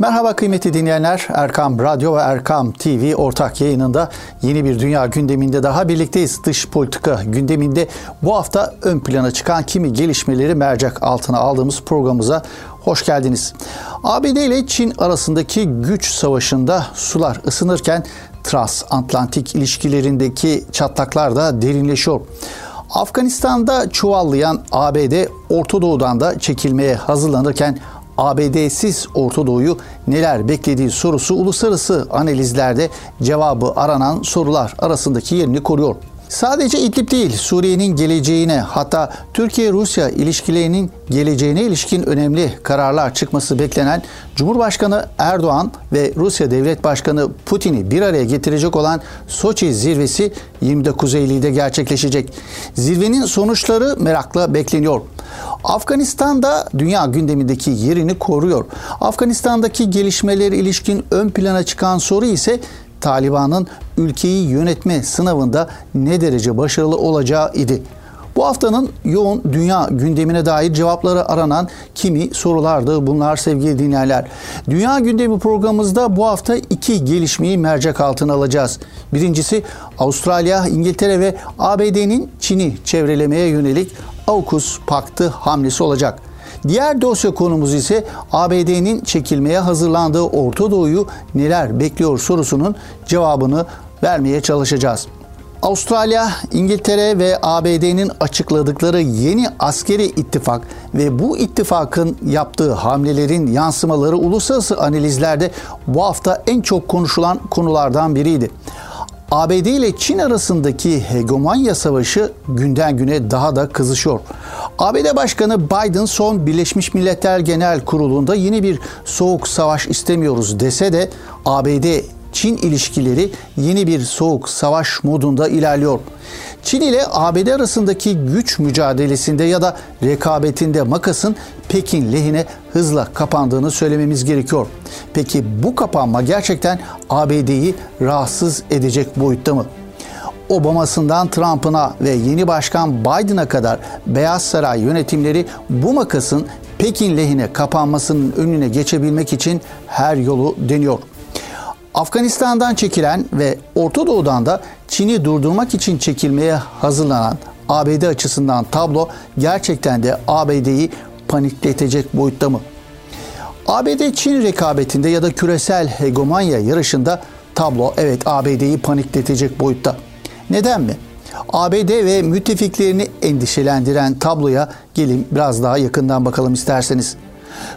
Merhaba kıymetli dinleyenler. Erkam Radyo ve Erkam TV ortak yayınında yeni bir dünya gündeminde daha birlikteyiz. Dış politika gündeminde bu hafta ön plana çıkan kimi gelişmeleri mercek altına aldığımız programımıza hoş geldiniz. ABD ile Çin arasındaki güç savaşında sular ısınırken transatlantik ilişkilerindeki çatlaklar da derinleşiyor. Afganistan'da çuvallayan ABD Orta Doğu'dan da çekilmeye hazırlanırken ABD'siz Orta Doğu'yu neler beklediği sorusu uluslararası analizlerde cevabı aranan sorular arasındaki yerini koruyor. Sadece İdlib değil, Suriye'nin geleceğine hatta Türkiye-Rusya ilişkilerinin geleceğine ilişkin önemli kararlar çıkması beklenen Cumhurbaşkanı Erdoğan ve Rusya Devlet Başkanı Putin'i bir araya getirecek olan Soçi zirvesi 29 Eylül'de gerçekleşecek. Zirvenin sonuçları merakla bekleniyor. Afganistan'da dünya gündemindeki yerini koruyor. Afganistan'daki gelişmeler ilişkin ön plana çıkan soru ise Taliban'ın ülkeyi yönetme sınavında ne derece başarılı olacağı idi. Bu haftanın yoğun dünya gündemine dair cevapları aranan kimi sorulardı bunlar sevgili dinleyenler. Dünya gündemi programımızda bu hafta iki gelişmeyi mercek altına alacağız. Birincisi Avustralya, İngiltere ve ABD'nin Çin'i çevrelemeye yönelik AUKUS paktı hamlesi olacak. Diğer dosya konumuz ise ABD'nin çekilmeye hazırlandığı Orta Doğu'yu neler bekliyor sorusunun cevabını vermeye çalışacağız. Avustralya, İngiltere ve ABD'nin açıkladıkları yeni askeri ittifak ve bu ittifakın yaptığı hamlelerin yansımaları uluslararası analizlerde bu hafta en çok konuşulan konulardan biriydi. ABD ile Çin arasındaki hegemonya savaşı günden güne daha da kızışıyor. ABD Başkanı Biden son Birleşmiş Milletler Genel Kurulu'nda yeni bir soğuk savaş istemiyoruz dese de ABD Çin ilişkileri yeni bir soğuk savaş modunda ilerliyor. Çin ile ABD arasındaki güç mücadelesinde ya da rekabetinde makasın Pekin lehine hızla kapandığını söylememiz gerekiyor. Peki bu kapanma gerçekten ABD'yi rahatsız edecek boyutta mı? Obama'sından Trump'ına ve yeni başkan Biden'a kadar Beyaz Saray yönetimleri bu makasın Pekin lehine kapanmasının önüne geçebilmek için her yolu deniyor. Afganistan'dan çekilen ve Orta Doğu'dan da Çin'i durdurmak için çekilmeye hazırlanan ABD açısından tablo gerçekten de ABD'yi panikletecek boyutta mı? ABD-Çin rekabetinde ya da küresel hegemonya yarışında tablo evet ABD'yi panikletecek boyutta. Neden mi? ABD ve müttefiklerini endişelendiren tabloya gelin biraz daha yakından bakalım isterseniz.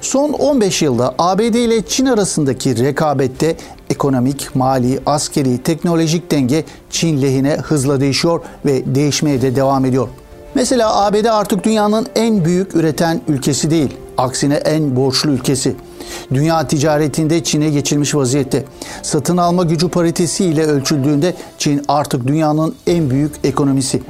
Son 15 yılda ABD ile Çin arasındaki rekabette ekonomik, mali, askeri, teknolojik denge Çin lehine hızla değişiyor ve değişmeye de devam ediyor. Mesela ABD artık dünyanın en büyük üreten ülkesi değil, aksine en borçlu ülkesi. Dünya ticaretinde Çin'e geçilmiş vaziyette. Satın alma gücü paritesi ile ölçüldüğünde Çin artık dünyanın en büyük ekonomisi.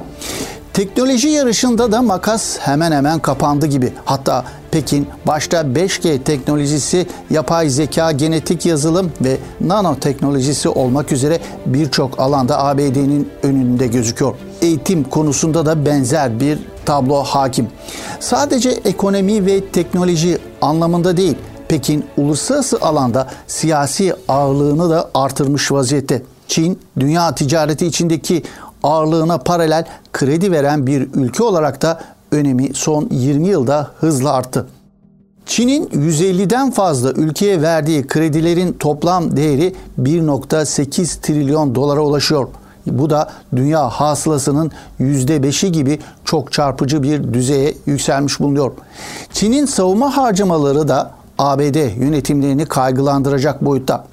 Teknoloji yarışında da makas hemen hemen kapandı gibi. Hatta Pekin başta 5G teknolojisi, yapay zeka, genetik yazılım ve nanoteknolojisi olmak üzere birçok alanda ABD'nin önünde gözüküyor. Eğitim konusunda da benzer bir tablo hakim. Sadece ekonomi ve teknoloji anlamında değil, Pekin uluslararası alanda siyasi ağırlığını da artırmış vaziyette. Çin, dünya ticareti içindeki ağırlığına paralel kredi veren bir ülke olarak da önemi son 20 yılda hızla arttı. Çin'in 150'den fazla ülkeye verdiği kredilerin toplam değeri 1.8 trilyon dolara ulaşıyor. Bu da dünya hasılasının %5'i gibi çok çarpıcı bir düzeye yükselmiş bulunuyor. Çin'in savunma harcamaları da ABD yönetimlerini kaygılandıracak boyutta.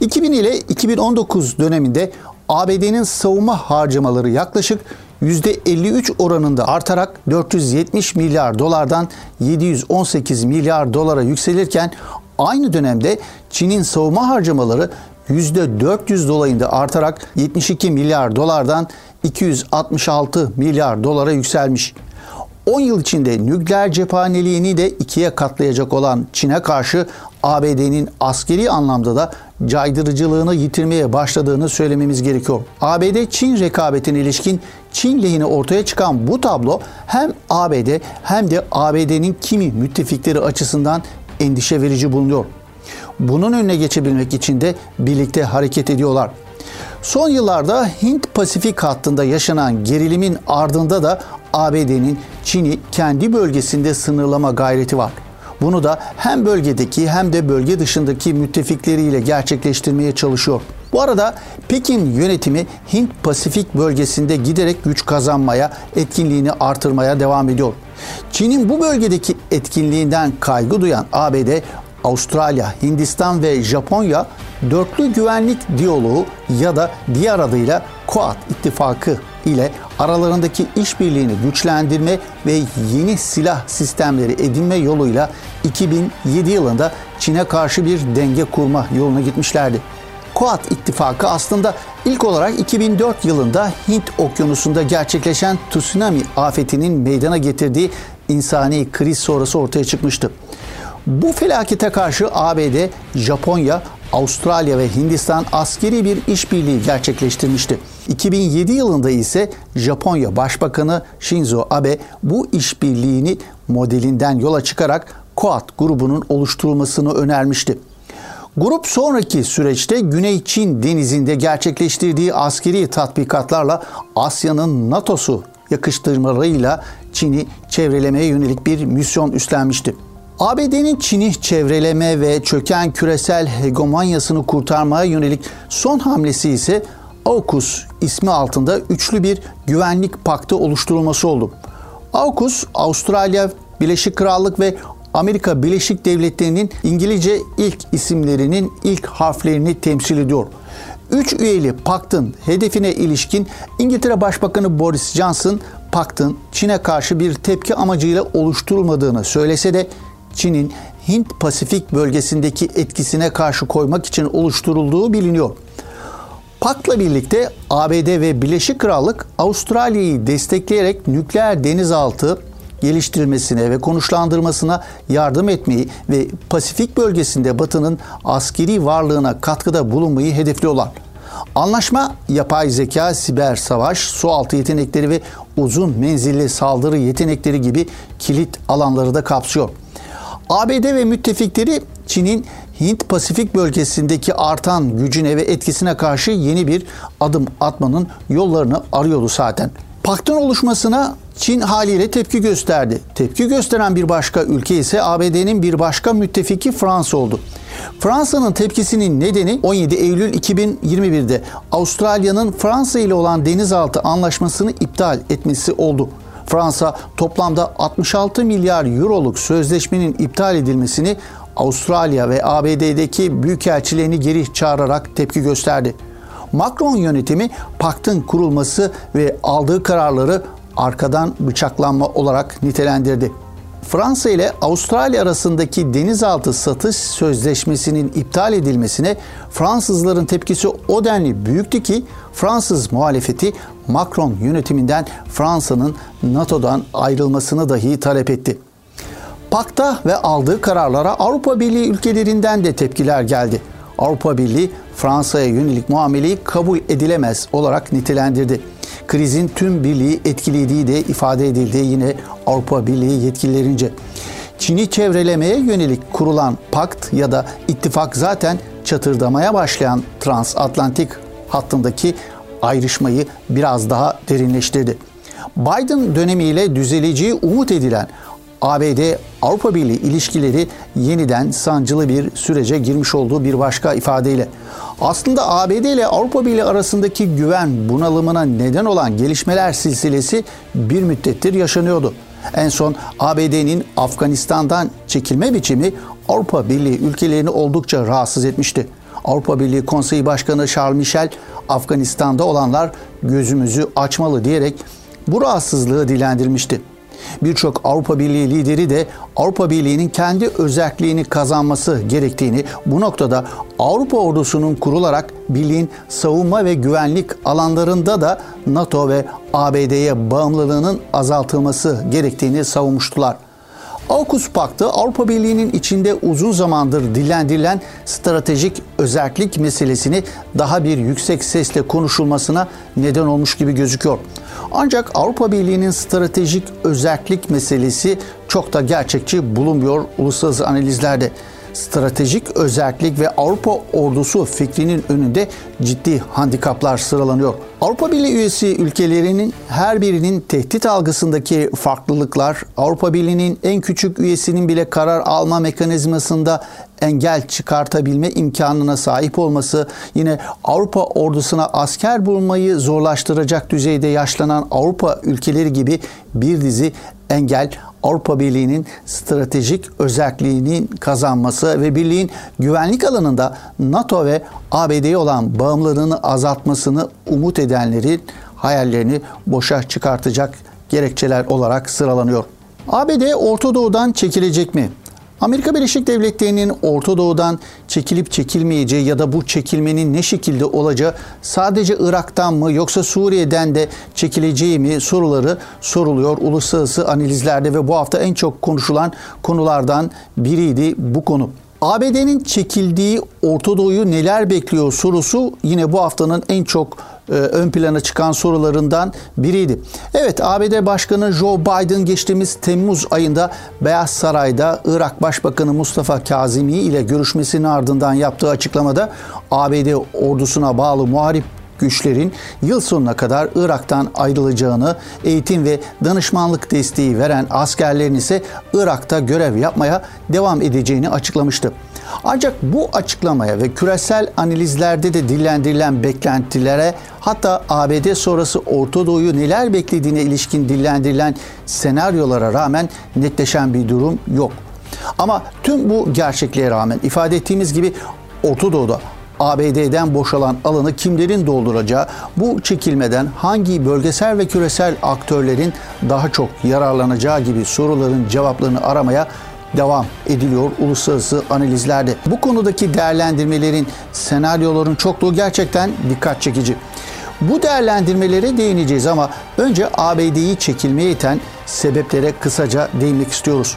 2000 ile 2019 döneminde ABD'nin savunma harcamaları yaklaşık %53 oranında artarak 470 milyar dolardan 718 milyar dolara yükselirken aynı dönemde Çin'in savunma harcamaları %400 dolayında artarak 72 milyar dolardan 266 milyar dolara yükselmiş. 10 yıl içinde nükleer cephaneliğini de ikiye katlayacak olan Çin'e karşı ABD'nin askeri anlamda da caydırıcılığını yitirmeye başladığını söylememiz gerekiyor. ABD-Çin rekabetine ilişkin Çin lehine ortaya çıkan bu tablo hem ABD hem de ABD'nin kimi müttefikleri açısından endişe verici bulunuyor. bunun önüne geçebilmek için de birlikte hareket ediyorlar. Son yıllarda Hint-Pasifik hattında yaşanan gerilimin ardında da ABD'nin Çin'i kendi bölgesinde sınırlama gayreti var. Bunu da hem bölgedeki hem de bölge dışındaki müttefikleriyle gerçekleştirmeye çalışıyor. Bu arada Pekin yönetimi Hint-Pasifik bölgesinde giderek güç kazanmaya, etkinliğini artırmaya devam ediyor. Çin'in bu bölgedeki etkinliğinden kaygı duyan ABD, Avustralya, Hindistan ve Japonya dörtlü güvenlik diyaloğu ya da diğer adıyla Quad ittifakı ile aralarındaki işbirliğini güçlendirme ve yeni silah sistemleri edinme yoluyla 2007 yılında Çin'e karşı bir denge kurma yoluna gitmişlerdi. Quad ittifakı aslında ilk olarak 2004 yılında Hint okyanusunda gerçekleşen tsunami afetinin meydana getirdiği insani kriz sonrası ortaya çıkmıştı. Bu felakete karşı ABD, Japonya, Avustralya ve Hindistan askeri bir işbirliği gerçekleştirmişti. 2007 yılında ise Japonya Başbakanı Shinzo Abe bu işbirliğini modelinden yola çıkarak Quad grubunun oluşturulmasını önermişti. Grup sonraki süreçte Güney Çin denizinde gerçekleştirdiği askeri tatbikatlarla Asya'nın NATO'su yakıştırmalarıyla Çin'i çevrelemeye yönelik bir misyon üstlenmişti. ABD'nin Çin'i çevreleme ve çöken küresel hegemonyasını kurtarmaya yönelik son hamlesi ise AUKUS ismi altında üçlü bir güvenlik paktı oluşturulması oldu. AUKUS, Avustralya, Birleşik Krallık ve Amerika Birleşik Devletleri'nin İngilizce ilk isimlerinin ilk harflerini temsil ediyor. Üç üyeli paktın hedefine ilişkin İngiltere Başbakanı Boris Johnson, paktın Çin'e karşı bir tepki amacıyla oluşturulmadığını söylese de Çin'in Hint-Pasifik bölgesindeki etkisine karşı koymak için oluşturulduğu biliniyor. Pak'la birlikte ABD ve Birleşik Krallık Avustralya'yı destekleyerek nükleer denizaltı geliştirmesine ve konuşlandırmasına yardım etmeyi ve Pasifik bölgesinde Batı'nın askeri varlığına katkıda bulunmayı hedefliyorlar. Anlaşma yapay zeka, siber savaş, sualtı yetenekleri ve uzun menzilli saldırı yetenekleri gibi kilit alanları da kapsıyor. ABD ve müttefikleri Çin'in Hint-Pasifik bölgesindeki artan gücüne ve etkisine karşı yeni bir adım atmanın yollarını arıyordu zaten. Paktın oluşmasına Çin haliyle tepki gösterdi. Tepki gösteren bir başka ülke ise ABD'nin bir başka müttefiki Fransa oldu. Fransa'nın tepkisinin nedeni 17 Eylül 2021'de Avustralya'nın Fransa ile olan denizaltı anlaşmasını iptal etmesi oldu. Fransa toplamda 66 milyar euroluk sözleşmenin iptal edilmesini Avustralya ve ABD'deki büyükelçilerini geri çağırarak tepki gösterdi. Macron yönetimi paktın kurulması ve aldığı kararları arkadan bıçaklanma olarak nitelendirdi. Fransa ile Avustralya arasındaki denizaltı satış sözleşmesinin iptal edilmesine Fransızların tepkisi o denli büyüktü ki Fransız muhalefeti Macron yönetiminden Fransa'nın NATO'dan ayrılmasını dahi talep etti. Pakta ve aldığı kararlara Avrupa Birliği ülkelerinden de tepkiler geldi. Avrupa Birliği Fransa'ya yönelik muameleyi kabul edilemez olarak nitelendirdi. Krizin tüm birliği etkilediği de ifade edildi yine Avrupa Birliği yetkililerince. Çin'i çevrelemeye yönelik kurulan pakt ya da ittifak zaten çatırdamaya başlayan transatlantik hattındaki ayrışmayı biraz daha derinleştirdi. Biden dönemiyle düzeleceği umut edilen ABD-Avrupa Birliği ilişkileri yeniden sancılı bir sürece girmiş olduğu bir başka ifadeyle. Aslında ABD ile Avrupa Birliği arasındaki güven bunalımına neden olan gelişmeler silsilesi bir müddettir yaşanıyordu. En son ABD'nin Afganistan'dan çekilme biçimi Avrupa Birliği ülkelerini oldukça rahatsız etmişti. Avrupa Birliği Konseyi Başkanı Charles Michel, Afganistan'da olanlar gözümüzü açmalı diyerek bu rahatsızlığı dilendirmişti. Birçok Avrupa Birliği lideri de Avrupa Birliği'nin kendi özelliğini kazanması gerektiğini, bu noktada Avrupa ordusunun kurularak birliğin savunma ve güvenlik alanlarında da NATO ve ABD'ye bağımlılığının azaltılması gerektiğini savunmuştular. AUKUS Paktı Avrupa Birliği'nin içinde uzun zamandır dillendirilen stratejik özellik meselesini daha bir yüksek sesle konuşulmasına neden olmuş gibi gözüküyor. Ancak Avrupa Birliği'nin stratejik özellik meselesi çok da gerçekçi bulunmuyor uluslararası analizlerde. Stratejik özellik ve Avrupa ordusu fikrinin önünde ciddi handikaplar sıralanıyor. Avrupa Birliği üyesi ülkelerinin her birinin tehdit algısındaki farklılıklar, Avrupa Birliği'nin en küçük üyesinin bile karar alma mekanizmasında engel çıkartabilme imkanına sahip olması, yine Avrupa ordusuna asker bulmayı zorlaştıracak düzeyde yaşlanan Avrupa ülkeleri gibi bir dizi engel Avrupa Birliği'nin stratejik özelliğinin kazanması ve birliğin güvenlik alanında NATO ve ABD'ye olan bağımlılığını azaltmasını umut edenlerin hayallerini boşa çıkartacak gerekçeler olarak sıralanıyor. ABD Orta Doğu'dan çekilecek mi? Amerika Birleşik Devletleri'nin Orta Doğu'dan çekilip çekilmeyeceği ya da bu çekilmenin ne şekilde olacağı sadece Irak'tan mı yoksa Suriye'den de çekileceği mi soruları soruluyor uluslararası analizlerde ve bu hafta en çok konuşulan konulardan biriydi bu konu. ABD'nin çekildiği Orta Doğu'yu neler bekliyor sorusu yine bu haftanın en çok ön plana çıkan sorularından biriydi. Evet ABD Başkanı Joe Biden geçtiğimiz Temmuz ayında Beyaz Saray'da Irak Başbakanı Mustafa Kazimi ile görüşmesinin ardından yaptığı açıklamada ABD ordusuna bağlı muharip güçlerin yıl sonuna kadar Irak'tan ayrılacağını, eğitim ve danışmanlık desteği veren askerlerin ise Irak'ta görev yapmaya devam edeceğini açıklamıştı. Ancak bu açıklamaya ve küresel analizlerde de dillendirilen beklentilere hatta ABD sonrası Orta Doğu'yu neler beklediğine ilişkin dillendirilen senaryolara rağmen netleşen bir durum yok. Ama tüm bu gerçekliğe rağmen ifade ettiğimiz gibi Orta Doğu'da ABD'den boşalan alanı kimlerin dolduracağı, bu çekilmeden hangi bölgesel ve küresel aktörlerin daha çok yararlanacağı gibi soruların cevaplarını aramaya devam ediliyor uluslararası analizlerde. Bu konudaki değerlendirmelerin, senaryoların çokluğu gerçekten dikkat çekici. Bu değerlendirmelere değineceğiz ama önce ABD'yi çekilmeye iten sebeplere kısaca değinmek istiyoruz.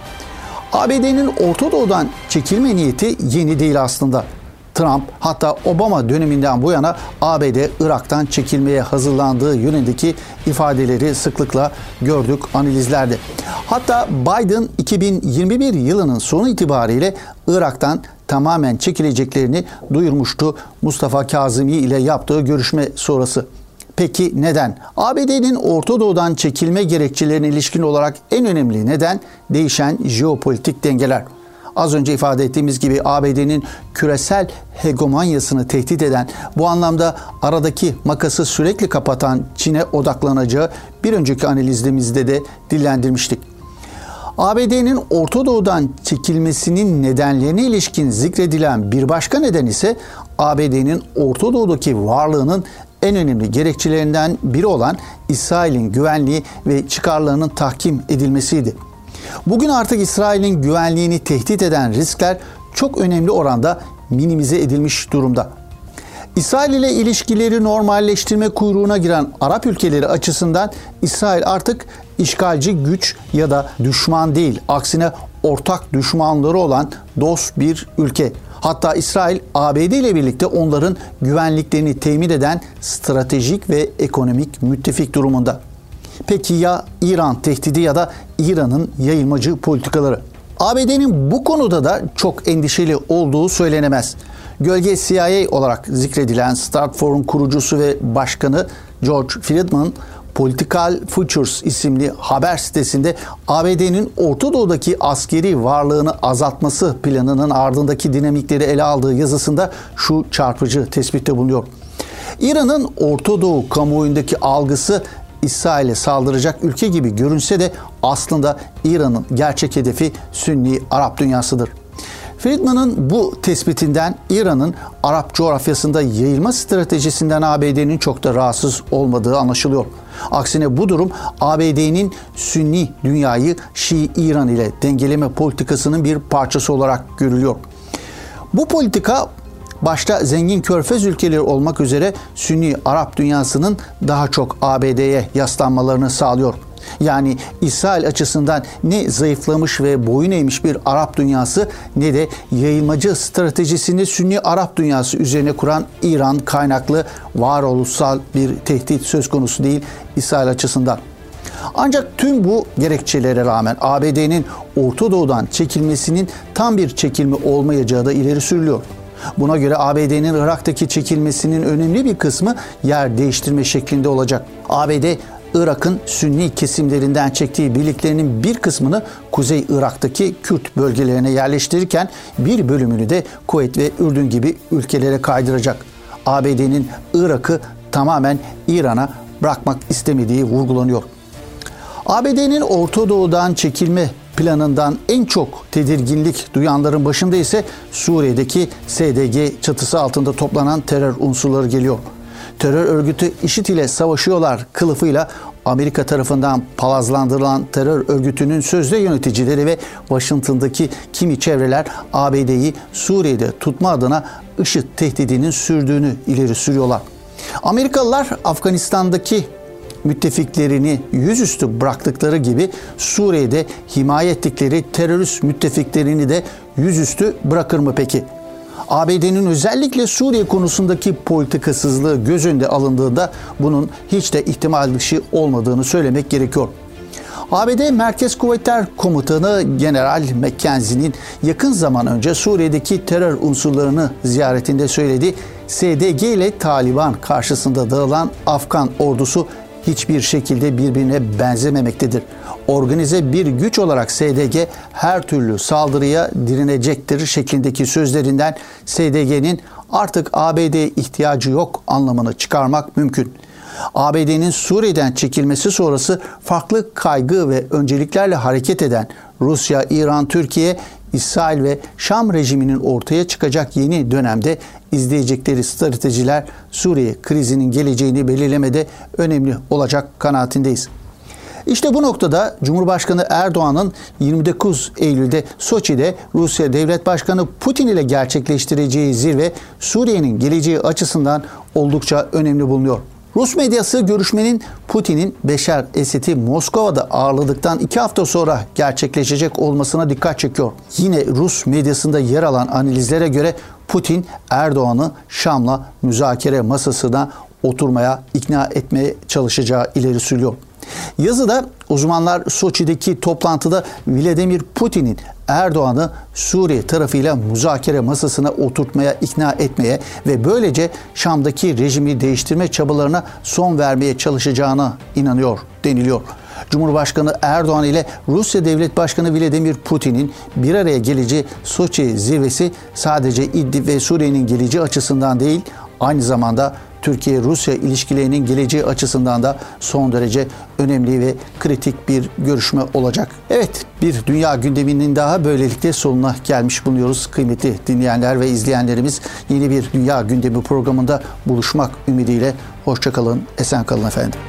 ABD'nin Orta Doğu'dan çekilme niyeti yeni değil aslında. Trump hatta Obama döneminden bu yana ABD Irak'tan çekilmeye hazırlandığı yönündeki ifadeleri sıklıkla gördük analizlerde. Hatta Biden 2021 yılının sonu itibariyle Irak'tan tamamen çekileceklerini duyurmuştu Mustafa Kazimi ile yaptığı görüşme sonrası. Peki neden? ABD'nin Orta Doğu'dan çekilme gerekçelerine ilişkin olarak en önemli neden değişen jeopolitik dengeler. Az önce ifade ettiğimiz gibi ABD'nin küresel hegemonyasını tehdit eden, bu anlamda aradaki makası sürekli kapatan Çin'e odaklanacağı bir önceki analizimizde de dillendirmiştik. ABD'nin Orta Doğu'dan çekilmesinin nedenlerine ilişkin zikredilen bir başka neden ise ABD'nin Orta Doğu'daki varlığının en önemli gerekçelerinden biri olan İsrail'in güvenliği ve çıkarlarının tahkim edilmesiydi. Bugün artık İsrail'in güvenliğini tehdit eden riskler çok önemli oranda minimize edilmiş durumda. İsrail ile ilişkileri normalleştirme kuyruğuna giren Arap ülkeleri açısından İsrail artık işgalci güç ya da düşman değil. Aksine ortak düşmanları olan dost bir ülke. Hatta İsrail ABD ile birlikte onların güvenliklerini temin eden stratejik ve ekonomik müttefik durumunda. Peki ya İran tehdidi ya da İran'ın yayılmacı politikaları? ABD'nin bu konuda da çok endişeli olduğu söylenemez. Gölge CIA olarak zikredilen Stratfor'un kurucusu ve başkanı George Friedman, Political Futures isimli haber sitesinde ABD'nin Orta Doğu'daki askeri varlığını azaltması planının ardındaki dinamikleri ele aldığı yazısında şu çarpıcı tespitte bulunuyor. İran'ın Orta Doğu kamuoyundaki algısı İsrail'e saldıracak ülke gibi görünse de aslında İran'ın gerçek hedefi Sünni Arap dünyasıdır. Friedman'ın bu tespitinden İran'ın Arap coğrafyasında yayılma stratejisinden ABD'nin çok da rahatsız olmadığı anlaşılıyor. Aksine bu durum ABD'nin Sünni dünyayı Şii İran ile dengeleme politikasının bir parçası olarak görülüyor. Bu politika başta zengin körfez ülkeleri olmak üzere Sünni Arap dünyasının daha çok ABD'ye yaslanmalarını sağlıyor. Yani İsrail açısından ne zayıflamış ve boyun eğmiş bir Arap dünyası ne de yayılmacı stratejisini Sünni Arap dünyası üzerine kuran İran kaynaklı varoluşsal bir tehdit söz konusu değil İsrail açısından. Ancak tüm bu gerekçelere rağmen ABD'nin Orta Doğu'dan çekilmesinin tam bir çekilme olmayacağı da ileri sürülüyor. Buna göre ABD'nin Irak'taki çekilmesinin önemli bir kısmı yer değiştirme şeklinde olacak. ABD Irak'ın Sünni kesimlerinden çektiği birliklerinin bir kısmını Kuzey Irak'taki Kürt bölgelerine yerleştirirken bir bölümünü de Kuveyt ve Ürdün gibi ülkelere kaydıracak. ABD'nin Irak'ı tamamen İran'a bırakmak istemediği vurgulanıyor. ABD'nin Orta Doğu'dan çekilme planından en çok tedirginlik duyanların başında ise Suriye'deki SDG çatısı altında toplanan terör unsurları geliyor. Terör örgütü IŞİD ile savaşıyorlar kılıfıyla Amerika tarafından palazlandırılan terör örgütünün sözde yöneticileri ve Washington'daki kimi çevreler ABD'yi Suriye'de tutma adına IŞİD tehdidinin sürdüğünü ileri sürüyorlar. Amerikalılar Afganistan'daki müttefiklerini yüzüstü bıraktıkları gibi Suriye'de himaye ettikleri terörist müttefiklerini de yüzüstü bırakır mı peki? ABD'nin özellikle Suriye konusundaki politikasızlığı göz önünde alındığında bunun hiç de ihtimal dışı olmadığını söylemek gerekiyor. ABD Merkez Kuvvetler Komutanı General McKenzie'nin yakın zaman önce Suriye'deki terör unsurlarını ziyaretinde söyledi. SDG ile Taliban karşısında dağılan Afgan ordusu hiçbir şekilde birbirine benzememektedir. Organize bir güç olarak SDG her türlü saldırıya direnecektir şeklindeki sözlerinden SDG'nin artık ABD ihtiyacı yok anlamını çıkarmak mümkün. ABD'nin Suriye'den çekilmesi sonrası farklı kaygı ve önceliklerle hareket eden Rusya, İran, Türkiye, İsrail ve Şam rejiminin ortaya çıkacak yeni dönemde izleyecekleri stratejiler Suriye krizinin geleceğini belirlemede önemli olacak kanaatindeyiz. İşte bu noktada Cumhurbaşkanı Erdoğan'ın 29 Eylül'de Soçi'de Rusya Devlet Başkanı Putin ile gerçekleştireceği zirve Suriye'nin geleceği açısından oldukça önemli bulunuyor. Rus medyası görüşmenin Putin'in Beşer Esed'i Moskova'da ağırladıktan iki hafta sonra gerçekleşecek olmasına dikkat çekiyor. Yine Rus medyasında yer alan analizlere göre Putin Erdoğan'ı Şam'la müzakere masasına oturmaya ikna etmeye çalışacağı ileri sürüyor. Yazıda uzmanlar Soçi'deki toplantıda Vladimir Putin'in Erdoğan'ı Suriye tarafıyla müzakere masasına oturtmaya ikna etmeye ve böylece Şam'daki rejimi değiştirme çabalarına son vermeye çalışacağına inanıyor deniliyor. Cumhurbaşkanı Erdoğan ile Rusya Devlet Başkanı Vladimir Putin'in bir araya geleceği Soçi zirvesi sadece İdlib ve Suriye'nin geleceği açısından değil, aynı zamanda Türkiye-Rusya ilişkilerinin geleceği açısından da son derece önemli ve kritik bir görüşme olacak. Evet bir dünya gündeminin daha böylelikle sonuna gelmiş bulunuyoruz. Kıymetli dinleyenler ve izleyenlerimiz yeni bir dünya gündemi programında buluşmak ümidiyle hoşçakalın, esen kalın efendim.